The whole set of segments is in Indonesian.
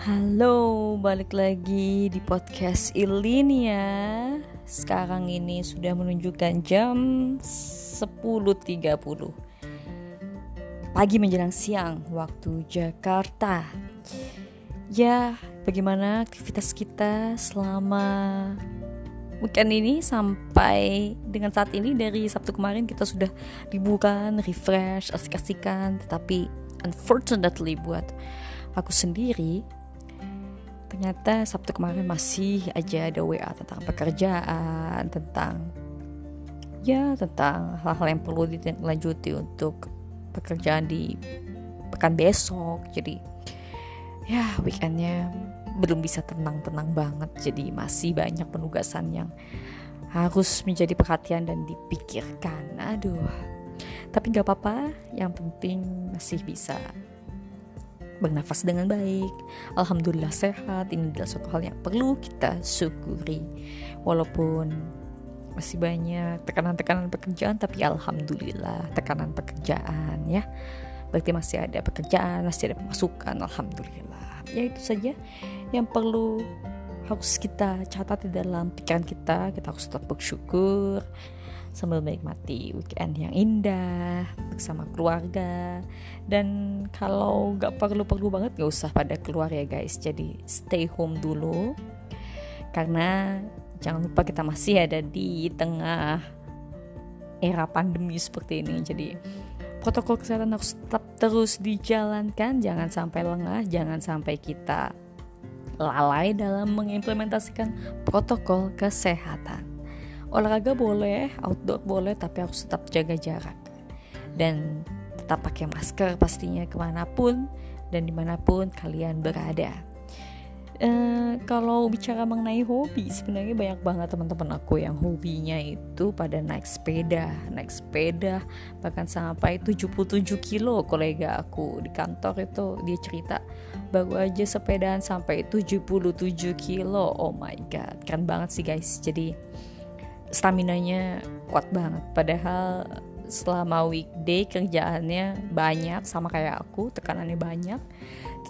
Halo, balik lagi di podcast Ilinia. Sekarang ini sudah menunjukkan jam 10.30 Pagi menjelang siang waktu Jakarta. Ya, bagaimana aktivitas kita selama weekend ini sampai dengan saat ini? Dari Sabtu kemarin kita sudah liburan, refresh, asik-asikan. Tetapi unfortunately buat aku sendiri ternyata Sabtu kemarin masih aja ada WA tentang pekerjaan tentang ya tentang hal-hal yang perlu dilanjuti untuk pekerjaan di pekan besok. Jadi ya weekendnya belum bisa tenang-tenang banget. Jadi masih banyak penugasan yang harus menjadi perhatian dan dipikirkan. Aduh tapi gak apa-apa. Yang penting masih bisa bernafas dengan baik. Alhamdulillah sehat. Ini adalah suatu hal yang perlu kita syukuri. Walaupun masih banyak tekanan-tekanan pekerjaan, tapi alhamdulillah tekanan pekerjaan ya. Berarti masih ada pekerjaan, masih ada pemasukan. Alhamdulillah. Ya itu saja yang perlu harus kita catat di dalam pikiran kita. Kita harus tetap bersyukur sambil menikmati weekend yang indah bersama keluarga. Dan kalau gak perlu-perlu banget gak usah pada keluar ya guys. Jadi stay home dulu. Karena jangan lupa kita masih ada di tengah era pandemi seperti ini. Jadi protokol kesehatan harus tetap terus dijalankan. Jangan sampai lengah jangan sampai kita lalai dalam mengimplementasikan protokol kesehatan olahraga boleh outdoor boleh tapi harus tetap jaga jarak. Dan tetap pakai masker pastinya ke mana pun dan di mana pun kalian berada. Uh, kalau bicara mengenai hobi sebenarnya banyak banget teman-teman aku yang hobinya itu pada naik sepeda naik sepeda bahkan sampai 77 kilo kolega aku di kantor itu. Dia cerita baru aja sepedaan sampai 77 kilo. Oh my god keren banget sih guys. Jadi stamina-nya kuat banget. Padahal selama weekday kerjaannya banyak sama kayak aku tekanannya banyak.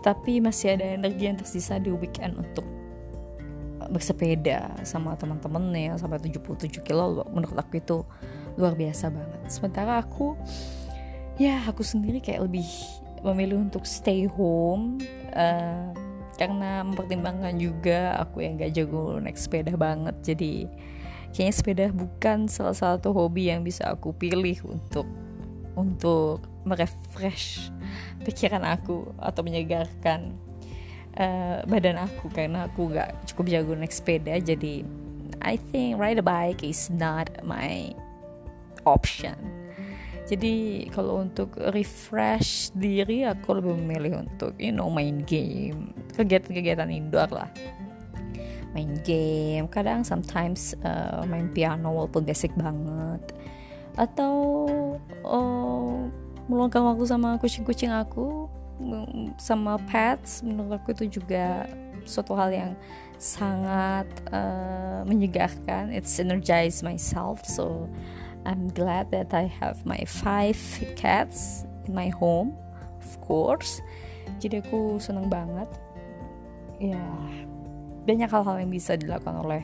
Tetapi masih ada energi yang tersisa di weekend untuk bersepeda sama teman-temannya sampai 77 kilo menurut aku itu luar biasa banget. Sementara aku ya aku sendiri kayak lebih memilih untuk stay home uh, karena mempertimbangkan juga aku yang gak jago naik sepeda banget. Jadi kayaknya sepeda bukan salah satu hobi yang bisa aku pilih untuk untuk merefresh pikiran aku atau menyegarkan uh, badan aku. Karena aku gak cukup jago naik sepeda jadi I think ride a bike is not my option. Jadi kalau untuk refresh diri aku lebih memilih untuk you know main game. Kegiatan-kegiatan indoor lah main game. Kadang sometimes uh, main piano walaupun basic banget. Atau uh, meluangkan waktu sama kucing-kucing aku sama pets menurut aku itu juga suatu hal yang sangat uh, menyegarkan it's energize myself so I'm glad that I have my five cats in my home of course. Jadi aku seneng banget. Ya yeah banyak hal-hal yang bisa dilakukan oleh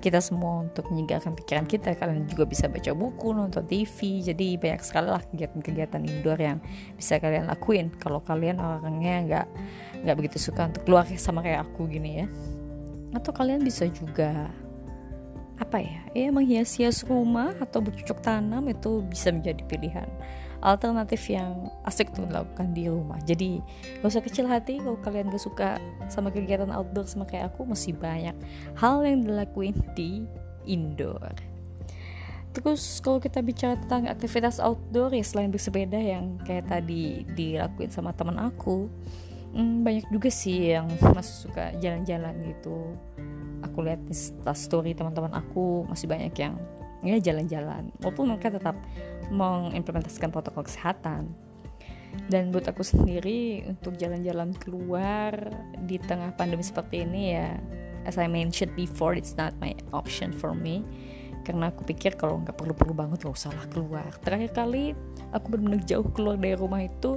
kita semua untuk menyegarkan pikiran kita. Kalian juga bisa baca buku nonton TV jadi banyak sekali lah kegiatan-kegiatan indoor yang bisa kalian lakuin. Kalau kalian orangnya nggak nggak begitu suka untuk keluar sama kayak aku gini ya. Atau kalian bisa juga apa ya ya menghias-hias rumah atau bercocok tanam itu bisa menjadi pilihan alternatif yang asik tuh dilakukan di rumah. Jadi gak usah kecil hati kalau kalian gak suka sama kegiatan outdoor sama kayak aku masih banyak hal yang dilakuin di indoor. Terus kalau kita bicara tentang aktivitas outdoor ya selain bersepeda yang kayak tadi dilakuin sama teman aku, hmm, banyak juga sih yang masih suka jalan-jalan gitu. Aku lihat di story teman-teman aku masih banyak yang ya jalan-jalan. Walaupun mereka tetap mengimplementasikan protokol kesehatan. Dan buat aku sendiri untuk jalan-jalan keluar di tengah pandemi seperti ini ya as I mentioned before it's not my option for me. Karena aku pikir kalau nggak perlu-perlu banget gak usah lah keluar. Terakhir kali aku benar-benar jauh keluar dari rumah itu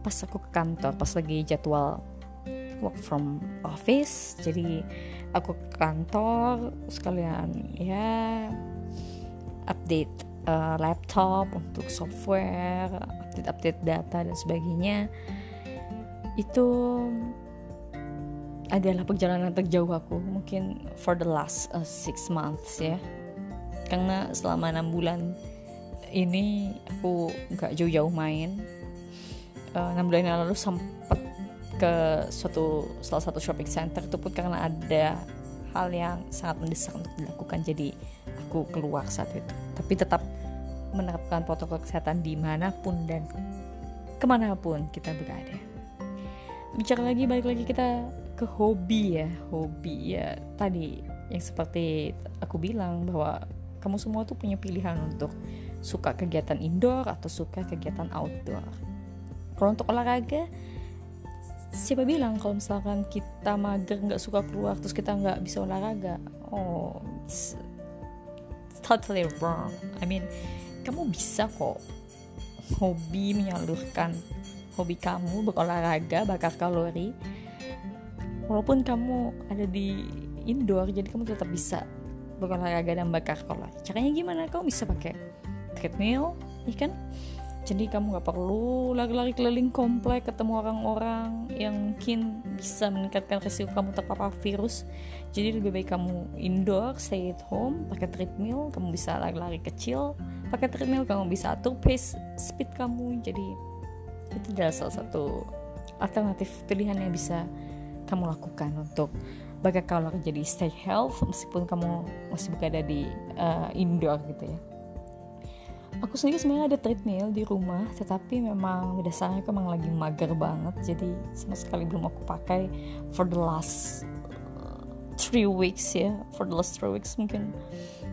pas aku ke kantor pas lagi jadwal work from office jadi aku ke kantor sekalian ya update uh, laptop untuk software update update data dan sebagainya. Itu adalah perjalanan terjauh aku mungkin for the last uh, six months ya. Karena selama enam bulan ini aku nggak jauh-jauh main uh, enam bulan yang lalu sempat ke suatu salah satu shopping center itu pun karena ada hal yang sangat mendesak untuk dilakukan. Jadi aku keluar saat itu. Tapi tetap menerapkan protokol kesehatan di mana pun dan ke mana pun kita berada. Bicara lagi balik lagi kita ke hobi ya. Hobi ya tadi yang seperti aku bilang bahwa kamu semua tuh punya pilihan untuk suka kegiatan indoor atau suka kegiatan outdoor kalau untuk olahraga siapa bilang kalau misalkan kita mager nggak suka keluar terus kita nggak bisa olahraga? Oh totally wrong. I mean kamu bisa kok hobi menyalurkan hobi kamu berolahraga bakar kalori walaupun kamu ada di indoor jadi kamu tetap bisa berolahraga dan bakar kalori. Caranya gimana? Kamu bisa pakai treadmill ya kan jadi kamu gak perlu lari-lari keliling komplek ketemu orang-orang yang mungkin bisa meningkatkan resiko kamu terpapar virus. Jadi lebih baik kamu indoor stay at home pakai treadmill kamu bisa lari-lari kecil. Pakai treadmill kamu bisa atur pace speed kamu. Jadi itu adalah salah satu alternatif pilihan yang bisa kamu lakukan untuk bagai kalau jadi stay health meskipun kamu masih berada di uh, indoor gitu ya aku sendiri sebenarnya ada treadmill di rumah tetapi memang dasarnya aku memang lagi mager banget jadi sama sekali belum aku pakai for the last uh, three weeks ya for the last three weeks mungkin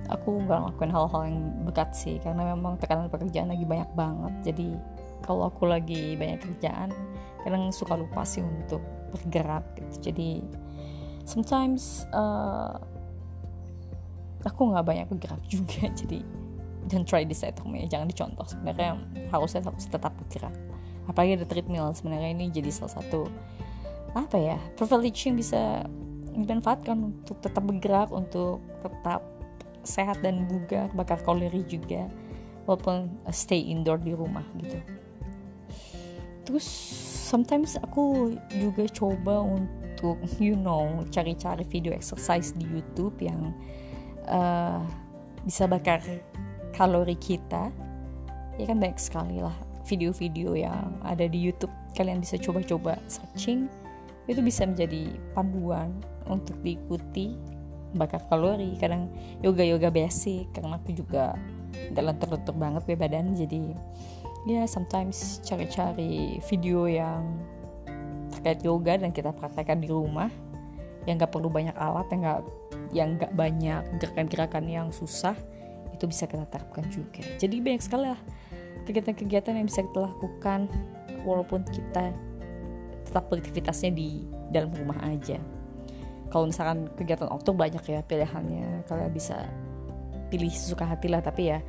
aku nggak ngelakuin hal-hal yang berat sih karena memang tekanan pekerjaan lagi banyak banget jadi kalau aku lagi banyak kerjaan kadang suka lupa sih untuk bergerak gitu jadi sometimes uh, aku nggak banyak bergerak juga jadi don't try this at home ya jangan dicontoh. Sebenarnya harusnya harus tetap bergerak. Apalagi ada treadmill sebenarnya ini jadi salah satu apa ya privilege yang bisa dimanfaatkan untuk tetap bergerak untuk tetap sehat dan bugar bakar kalori juga walaupun stay indoor di rumah gitu. Terus sometimes aku juga coba untuk you know cari-cari video exercise di YouTube yang uh, bisa bakar kalori kita ya kan banyak sekali lah video-video yang ada di YouTube. Kalian bisa coba-coba searching itu bisa menjadi panduan untuk diikuti bakar kalori. Kadang yoga yoga basic karena aku juga dalam lentur banget ya badan jadi ya yeah, sometimes cari-cari video yang terkait yoga dan kita praktekkan di rumah yang gak perlu banyak alat yang gak yang gak banyak gerakan-gerakan yang susah itu bisa kita terapkan juga. Jadi banyak sekali lah kegiatan-kegiatan yang bisa kita lakukan walaupun kita tetap beraktivitasnya di dalam rumah aja. Kalau misalkan kegiatan outdoor banyak ya pilihannya. Kalian bisa pilih sesuka hati lah tapi ya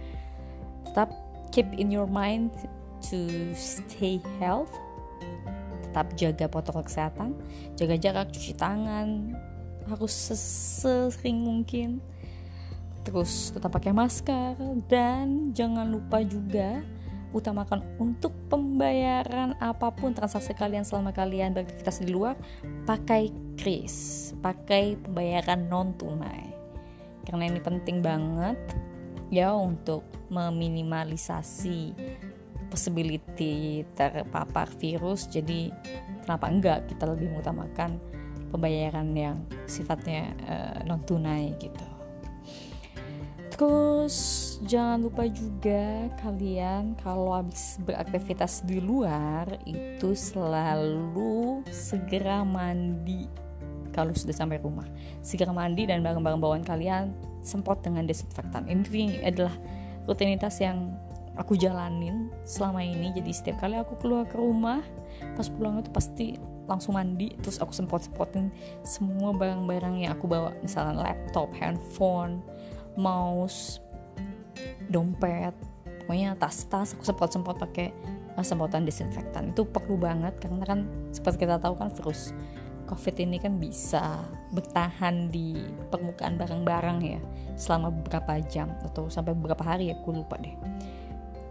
tetap keep in your mind to stay health. Tetap jaga protokol kesehatan jaga jarak cuci tangan harus sesering mungkin terus tetap pakai masker dan jangan lupa juga utamakan untuk pembayaran apa pun transaksi kalian selama kalian beraktivitas di luar pakai kris pakai pembayaran non tunai karena ini penting banget ya untuk meminimalisasi possibility terpapar virus. Jadi kenapa enggak kita lebih mengutamakan pembayaran yang sifatnya uh, non tunai gitu terus jangan lupa juga kalian kalau habis beraktivitas di luar itu selalu segera mandi. Kalau sudah sampai rumah segera mandi dan barang-barang bawaan kalian semprot dengan desinfektan. Ini adalah rutinitas yang aku jalanin selama ini. Jadi setiap kali aku keluar ke rumah pas pulang itu pasti langsung mandi terus aku semprot semprotin semua barang-barang yang aku bawa. Misalnya laptop handphone mouse dompet pokoknya tas-tas aku semprot semprot pakai uh, semprotan desinfektan itu perlu banget karena kan seperti kita tahu kan virus covid ini kan bisa bertahan di permukaan barang-barang ya selama beberapa jam atau sampai beberapa hari ya aku lupa deh.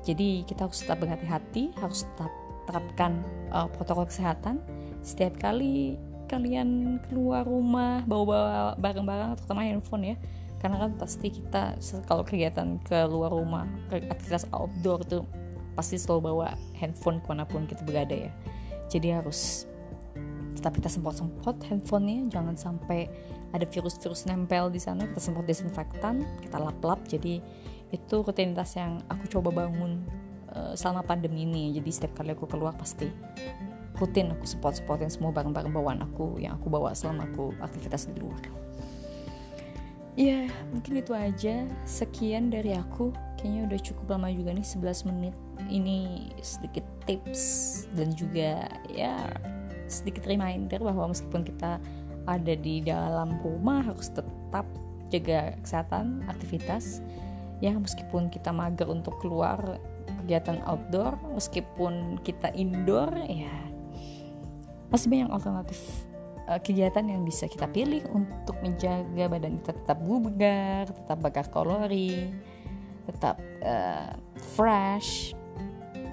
Jadi kita harus tetap berhati-hati harus tetap terapkan uh, protokol kesehatan. Setiap kali kalian keluar rumah bawa-bawa barang-barang terutama handphone ya karena kan pasti kita kalau kegiatan keluar rumah aktivitas outdoor tuh pasti selalu bawa handphone ke mana pun kita berada ya. Jadi harus tetap kita semprot-semprot handphonenya jangan sampai ada virus-virus nempel di sana kita semprot desinfektan kita lap-lap. Jadi itu rutinitas yang aku coba bangun uh, selama pandemi ini. Jadi setiap kali aku keluar pasti rutin aku support-supportin semua barang-barang bawaan aku yang aku bawa selama aku aktivitas di luar ya mungkin itu aja. Sekian dari aku. Kayaknya udah cukup lama juga nih 11 menit. Ini sedikit tips dan juga ya sedikit reminder bahwa meskipun kita ada di dalam rumah harus tetap jaga kesehatan aktivitas. Ya meskipun kita mager untuk keluar kegiatan outdoor meskipun kita indoor ya masih banyak alternatif uh, kegiatan yang bisa kita pilih untuk menjaga badan kita tetap bugar, tetap bakar kalori, tetap uh, fresh,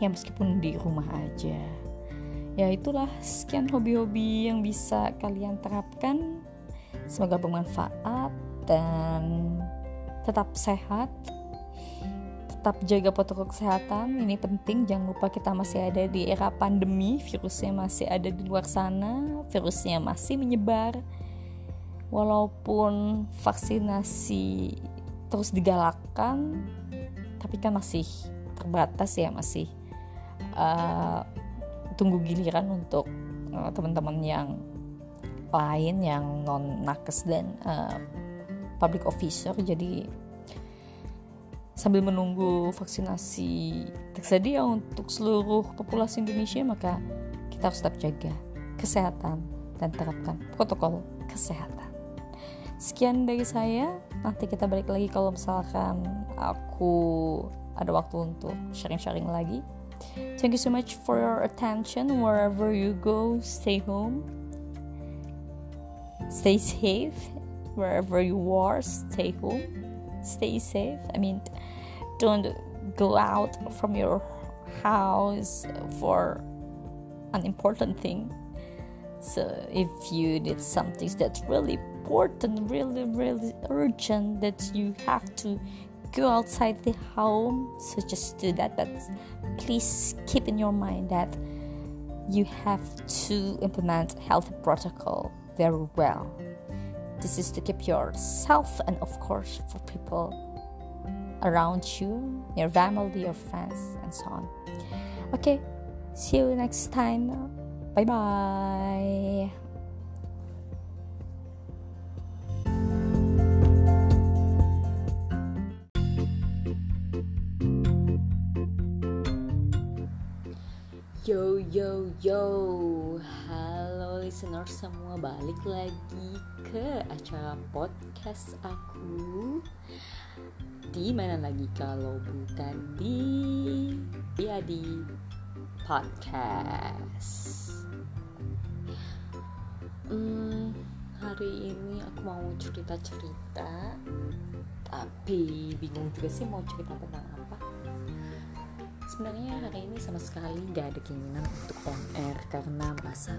ya meskipun di rumah aja. Ya itulah sekian hobi-hobi yang bisa kalian terapkan. Semoga bermanfaat dan tetap sehat tetap jaga protokol kesehatan ini penting. Jangan lupa kita masih ada di era pandemi virusnya masih ada di luar sana virusnya masih menyebar. Walaupun vaksinasi terus digalakkan tapi kan masih terbatas ya masih uh, tunggu giliran untuk uh, teman-teman yang lain yang non nakes dan uh, public officer. Jadi sambil menunggu vaksinasi tersedia untuk seluruh populasi Indonesia maka kita harus tetap jaga kesehatan dan terapkan protokol kesehatan. Sekian dari saya. Nanti kita balik lagi kalau misalkan aku ada waktu untuk sharing-sharing lagi. Thank you so much for your attention wherever you go. Stay home. Stay safe wherever you are. Stay home. Stay safe. I mean don't go out from your house for an important thing. So if you need something that's really important really really urgent that you have to go outside the home so just do that. But please keep in your mind that you have to implement health protocol very well this is to keep yourself and of course for people around you, your family, your friends, and so on. Okay, see you next time. Bye bye. Yo yo yo listener semua Balik lagi ke acara podcast aku. Di mana lagi kalau bukan di ya di podcast. Hmm, hari ini aku mau cerita cerita tapi bingung juga sih mau cerita tentang sebenarnya hari ini sama sekali gak ada keinginan untuk on air karena merasa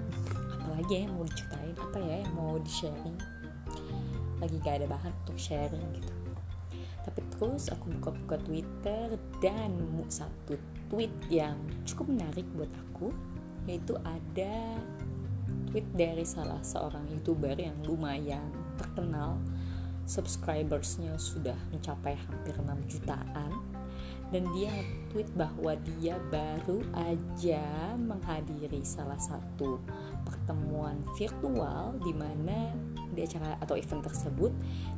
apalagi ya yang mau diceritain apa ya yang mau di sharing lagi gak ada bahan untuk sharing gitu. Tapi terus aku buka-buka Twitter dan nemu satu tweet yang cukup menarik buat aku yaitu ada tweet dari salah seorang youtuber yang lumayan terkenal. Subscribersnya sudah mencapai hampir 6 jutaan dan dia tweet bahwa dia baru aja menghadiri salah satu pertemuan virtual di mana di acara atau event tersebut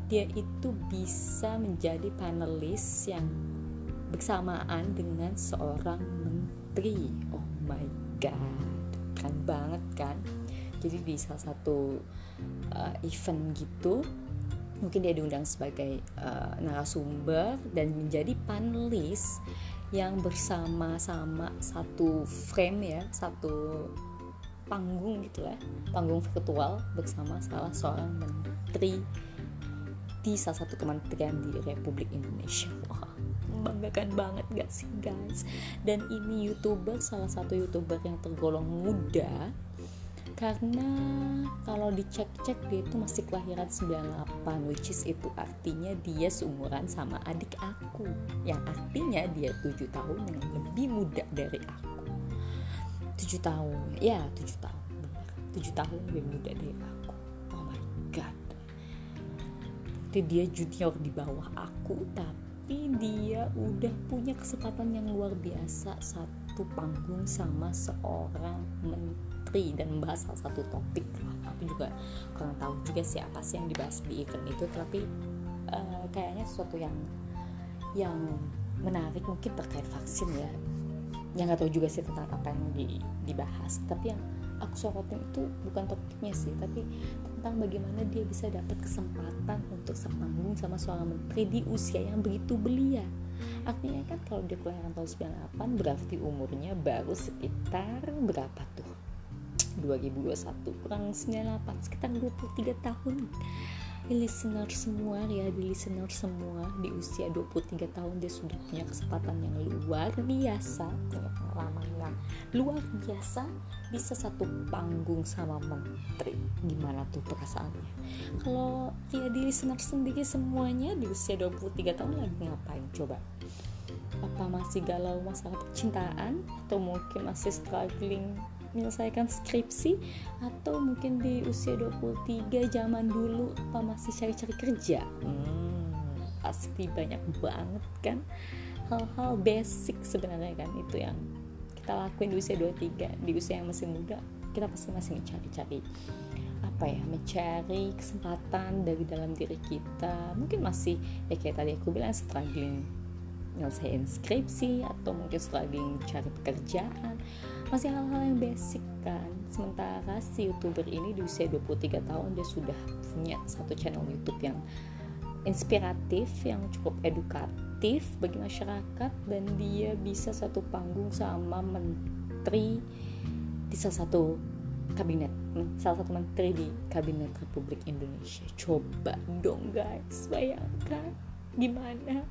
dia itu bisa menjadi panelis yang bersamaan dengan seorang menteri. Oh my god keren banget kan? Jadi di salah satu uh, event gitu mungkin dia diundang sebagai uh, narasumber dan menjadi panelis yang bersama-sama satu frame ya satu panggung gitu ya panggung virtual bersama salah seorang menteri di salah satu kementerian di Republik Indonesia. Wah membanggakan banget gak sih guys? Dan ini youtuber salah satu youtuber yang tergolong muda karena kalau dicek-cek dia itu masih kelahiran 98 which is itu artinya dia seumuran sama adik aku. Yang artinya dia 7 tahun yang lebih muda dari aku. 7 tahun ya 7 tahun benar. 7 tahun lebih muda dari aku. Oh my god. Jadi dia junior di bawah aku tapi dia udah punya kesempatan yang luar biasa. Satu panggung sama seorang menteri dan membahas salah satu topik. Aku juga kurang tahu juga sih apa sih yang dibahas di event itu tapi uh, kayaknya sesuatu yang yang menarik mungkin terkait vaksin ya. Yang nggak tahu juga sih tentang apa yang di, dibahas tapi yang aku sorotin itu bukan topiknya sih tapi tentang bagaimana dia bisa dapat kesempatan untuk sepanggung sama seorang menteri di usia yang begitu belia. Artinya kan kalau dia kelahiran tahun 98 berarti umurnya baru sekitar berapa tuh 2021 kurang 98 sekitar 23 tahun. Di listener semua ya di listener semua di usia 23 tahun dia sudah punya kesempatan yang luar biasa punya pengalaman yang luar biasa bisa satu panggung sama menteri. Gimana tuh perasaannya? Kalau ya di listener sendiri semuanya di usia 23 tahun lagi ngapain coba? Apa masih galau masalah percintaan atau mungkin masih struggling menyelesaikan skripsi atau mungkin di usia 23 zaman dulu apa masih cari-cari kerja? Hmm, pasti banyak banget kan? Hal-hal basic sebenarnya kan itu yang kita lakuin di usia 23 di usia yang masih muda kita pasti masih mencari-cari apa ya mencari kesempatan dari dalam diri kita. Mungkin masih ya kayak tadi aku bilang struggling nyelesain skripsi atau mungkin struggling cari pekerjaan masih hal-hal yang basic kan? Sementara si youtuber ini di usia 23 tahun dia sudah punya satu channel youtube yang inspiratif yang cukup edukatif bagi masyarakat dan dia bisa satu panggung sama menteri di salah satu kabinet salah satu menteri di kabinet Republik Indonesia. Coba dong guys bayangkan gimana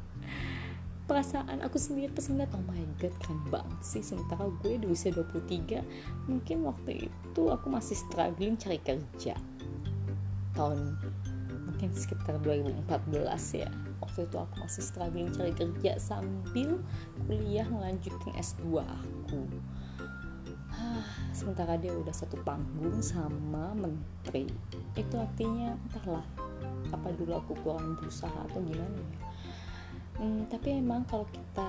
perasaan aku sendiri ngeliat oh my god keren banget sih. Sementara gue di usia 23 mungkin waktu itu aku masih struggling cari kerja. Tahun mungkin sekitar 2014 ya. Waktu itu aku masih struggling cari kerja sambil kuliah melanjutkan S2 aku. Sementara dia udah satu panggung sama menteri. Itu artinya entahlah apa dulu aku kurang berusaha atau gimana ya hmm, tapi emang kalau kita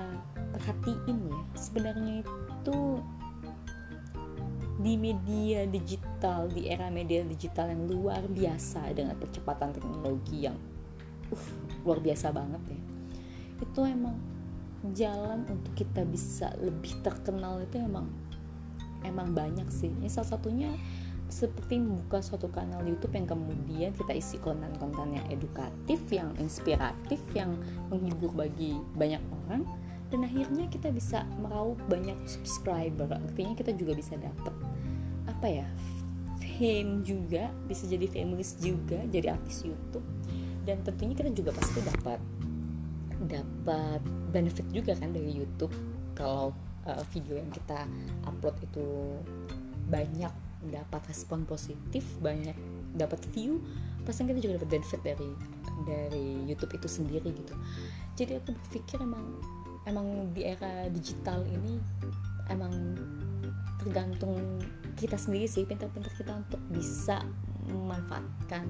perhatiin ya sebenarnya itu di media digital di era media digital yang luar biasa dengan percepatan teknologi yang uh, luar biasa banget ya. Itu emang jalan untuk kita bisa lebih terkenal itu emang emang banyak sih. Ini salah satunya seperti membuka suatu kanal YouTube yang kemudian kita isi konten-konten yang edukatif, yang inspiratif, yang menghibur bagi banyak orang dan akhirnya kita bisa meraup banyak subscriber. Artinya kita juga bisa dapat apa ya? fame juga, bisa jadi famous juga, jadi artis YouTube. Dan tentunya kita juga pasti dapat dapat benefit juga kan dari YouTube kalau uh, video yang kita upload itu banyak dapat respon positif banyak dapat view pasti kita juga dapat benefit dari dari YouTube itu sendiri gitu. Jadi aku berpikir emang emang di era digital ini emang tergantung kita sendiri sih pintar-pintar kita untuk bisa memanfaatkan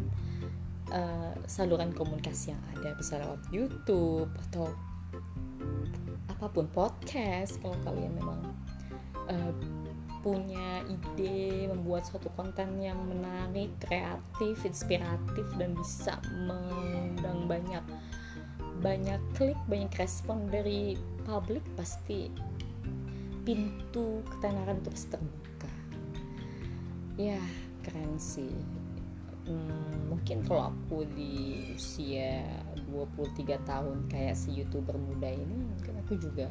uh, saluran komunikasi yang ada bisa lewat YouTube atau apa pun podcast kalau kalian memang uh, punya ide membuat suatu konten yang menarik, kreatif, inspiratif dan bisa mengundang banyak banyak klik, banyak respon dari publik pasti pintu ketenaran terus terbuka. Ya, keren sih. Hmm, mungkin kalau aku di usia 23 tahun kayak si youtuber muda ini mungkin aku juga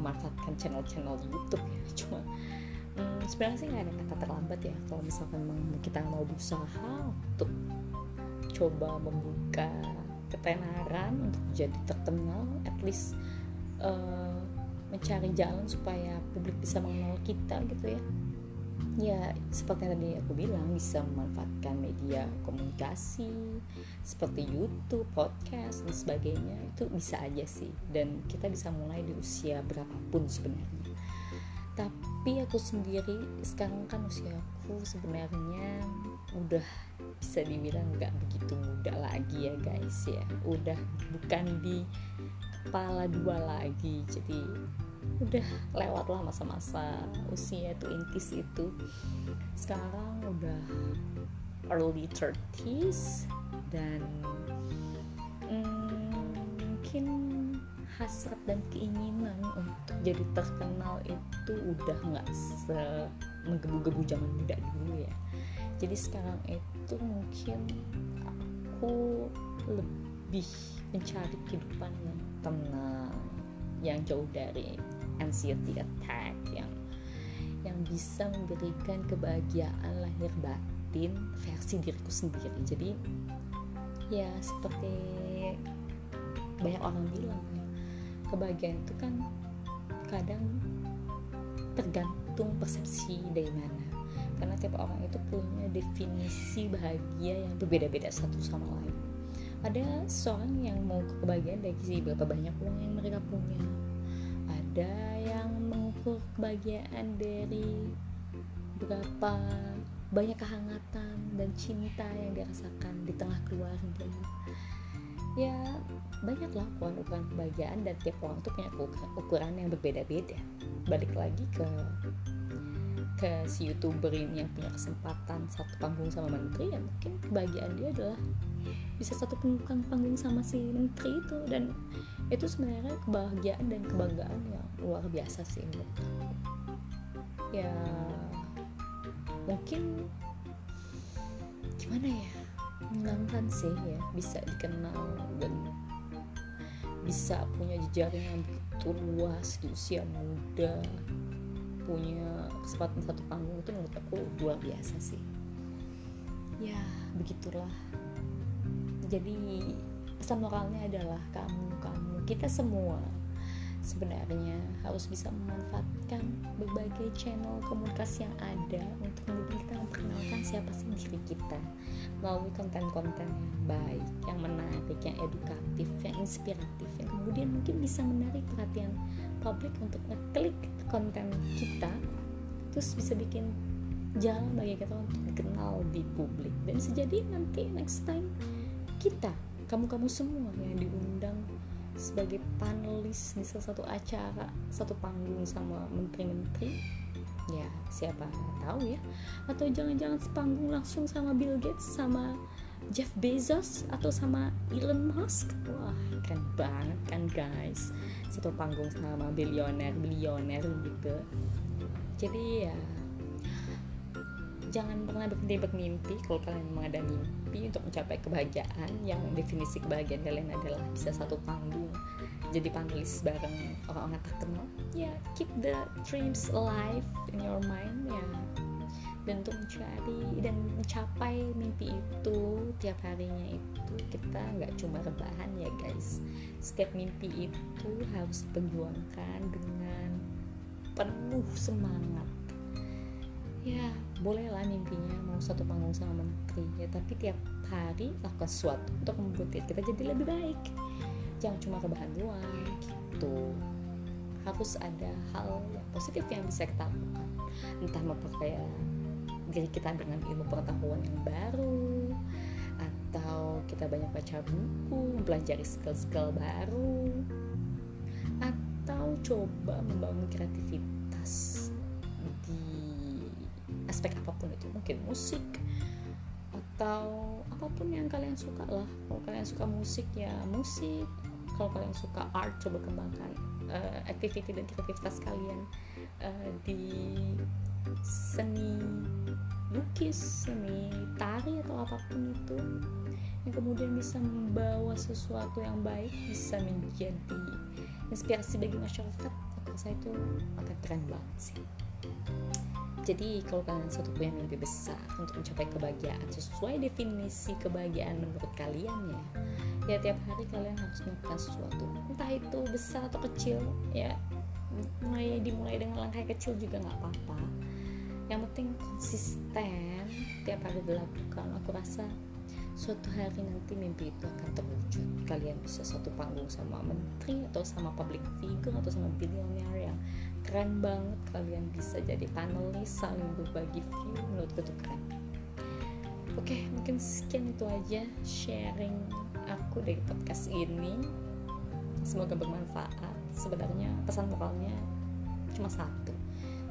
memanfaatkan channel-channel YouTube ya. Cuma hmm, sebenarnya sih nggak ada kata terlambat ya. Kalau misalkan kita mau berusaha untuk coba membuka ketenaran untuk jadi terkenal at least uh, mencari jalan supaya publik bisa mengenal kita gitu ya ya seperti yang tadi aku bilang bisa memanfaatkan media komunikasi seperti YouTube, podcast dan sebagainya. Itu bisa aja sih dan kita bisa mulai di usia berapapun sebenarnya. Tapi aku sendiri sekarang kan usia aku sebenarnya udah bisa dibilang nggak begitu muda lagi ya guys ya. Udah bukan di kepala dua lagi jadi udah lewat lah masa-masa usia tuh intis itu. Sekarang udah early 30s dan hmm, mungkin hasrat dan keinginan untuk jadi terkenal itu udah nggak se menggebu-gebu zaman muda dulu ya. Jadi sekarang itu mungkin aku lebih mencari kehidupan yang tenang yang jauh dari anxiety attack yang yang bisa memberikan kebahagiaan lahir batin versi diriku sendiri. Jadi ya seperti banyak orang bilang kebahagiaan itu kan kadang tergantung persepsi dari mana. Karena tiap orang itu punya definisi bahagia yang berbeda-beda satu sama lain ada seorang yang mau kebahagiaan dari sisi berapa banyak uang yang mereka punya. Ada yang mengukur kebahagiaan dari berapa banyak kehangatan dan cinta yang dirasakan di tengah keluarga. Ya banyaklah ukuran-ukuran kebahagiaan dan tiap orang tuh punya ukuran yang berbeda-beda. Balik lagi ke ke si youtuber ini yang punya kesempatan satu panggung sama menteri ya mungkin kebahagiaan dia adalah bisa satu panggung panggung sama si menteri itu. Dan itu sebenarnya kebahagiaan dan kebanggaan yang luar biasa sih menurut ya mungkin gimana ya? Menyenangkan sih ya bisa dikenal dan bisa punya jejaring yang begitu luas di usia muda punya kesempatan satu panggung itu menurut aku luar biasa sih. Ya begitulah jadi pesan moralnya adalah kamu kamu kita semua sebenarnya harus bisa memanfaatkan berbagai channel komunikasi yang ada untuk kemudian kita memperkenalkan siapa sih diri kita. Melalui konten-konten yang baik, yang menarik, yang edukatif, yang inspiratif, yang kemudian mungkin bisa menarik perhatian publik untuk ngeklik konten kita terus bisa bikin jalan bagi kita untuk dikenal di publik. Dan bisa jadi nanti next time kita kamu-kamu semua yang diundang sebagai panelis di salah satu acara satu panggung sama menteri-menteri. Ya siapa tahu ya. Atau jangan-jangan sepanggung langsung sama Bill Gates sama Jeff Bezos atau sama Elon Musk. Wah keren banget kan guys? Satu panggung sama bilioner bilioner gitu. Jadi ya jangan pernah berhenti bermimpi kalau kalian memang ada mimpi untuk mencapai kebahagiaan yang definisi kebahagiaan kalian adalah bisa satu panggung jadi panelis bareng orang-orang terkenal ya keep the dreams alive in your mind ya. Dan untuk mencari dan mencapai mimpi itu tiap harinya itu kita nggak cuma rebahan ya guys. Setiap mimpi itu harus diperjuangkan dengan penuh semangat ya bolehlah mimpinya mau satu panggung sama menteri ya tapi tiap hari lakukan sesuatu untuk membuat kita jadi lebih baik. Jangan cuma rebahan doang gitu. Harus ada hal yang positif yang bisa kita lakukan. Entah memperkaya diri kita dengan ilmu pengetahuan yang baru atau kita banyak baca buku mempelajari skill-skill baru atau coba membangun kreativitas aspek apa pun itu mungkin musik atau apa pun yang kalian suka lah. Kalau kalian suka musik ya musik. Kalau kalian suka art coba kembangkan uh, activity dan kreativitas kalian uh, di seni lukis seni tari atau apa pun itu yang kemudian bisa membawa sesuatu yang baik bisa menjadi inspirasi bagi masyarakat rasa itu akan keren banget sih jadi kalau kalian satu punya mimpi besar untuk mencapai kebahagiaan sesuai definisi kebahagiaan menurut kalian ya ya tiap hari kalian harus melakukan sesuatu. Entah itu besar atau kecil ya mulai dimulai dengan langkah kecil juga nggak apa-apa. Yang penting konsisten tiap hari dilakukan. Aku rasa suatu hari nanti mimpi itu akan terwujud. Kalian bisa satu panggung sama menteri atau sama public figure atau sama billionaire yang keren banget kalian bisa jadi panelis saling berbagi view menurutku itu keren. Oke mungkin sekian itu aja sharing aku dari podcast ini. Semoga bermanfaat. Sebenarnya pesan moralnya cuma satu.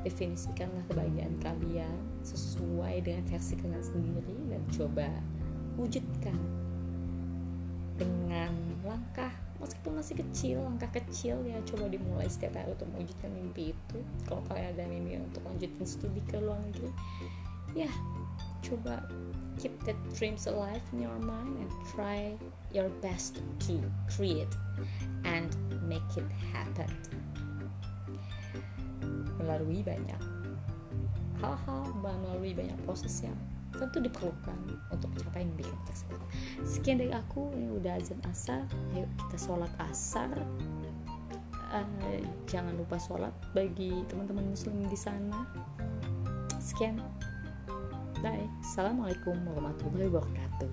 Definisikanlah kebahagiaan kalian sesuai dengan versi kalian sendiri dan coba wujudkan dengan langkah meskipun masih kecil langkah kecil ya coba dimulai setiap hari untuk mewujudkan mimpi itu. Kalau kalian ada mimpi untuk lanjutin studi ke luar negeri ya coba keep that dreams alive in your mind and try your best to create and make it happen. Melalui banyak hal-hal melalui banyak proses yang tentu diperlukan untuk mencapai mimpi tersebut. Sekian dari aku, ini udah azan asar. Ayo kita sholat asar. Uh, jangan lupa sholat bagi teman-teman muslim di sana. Sekian. Bye. Assalamualaikum warahmatullahi wabarakatuh.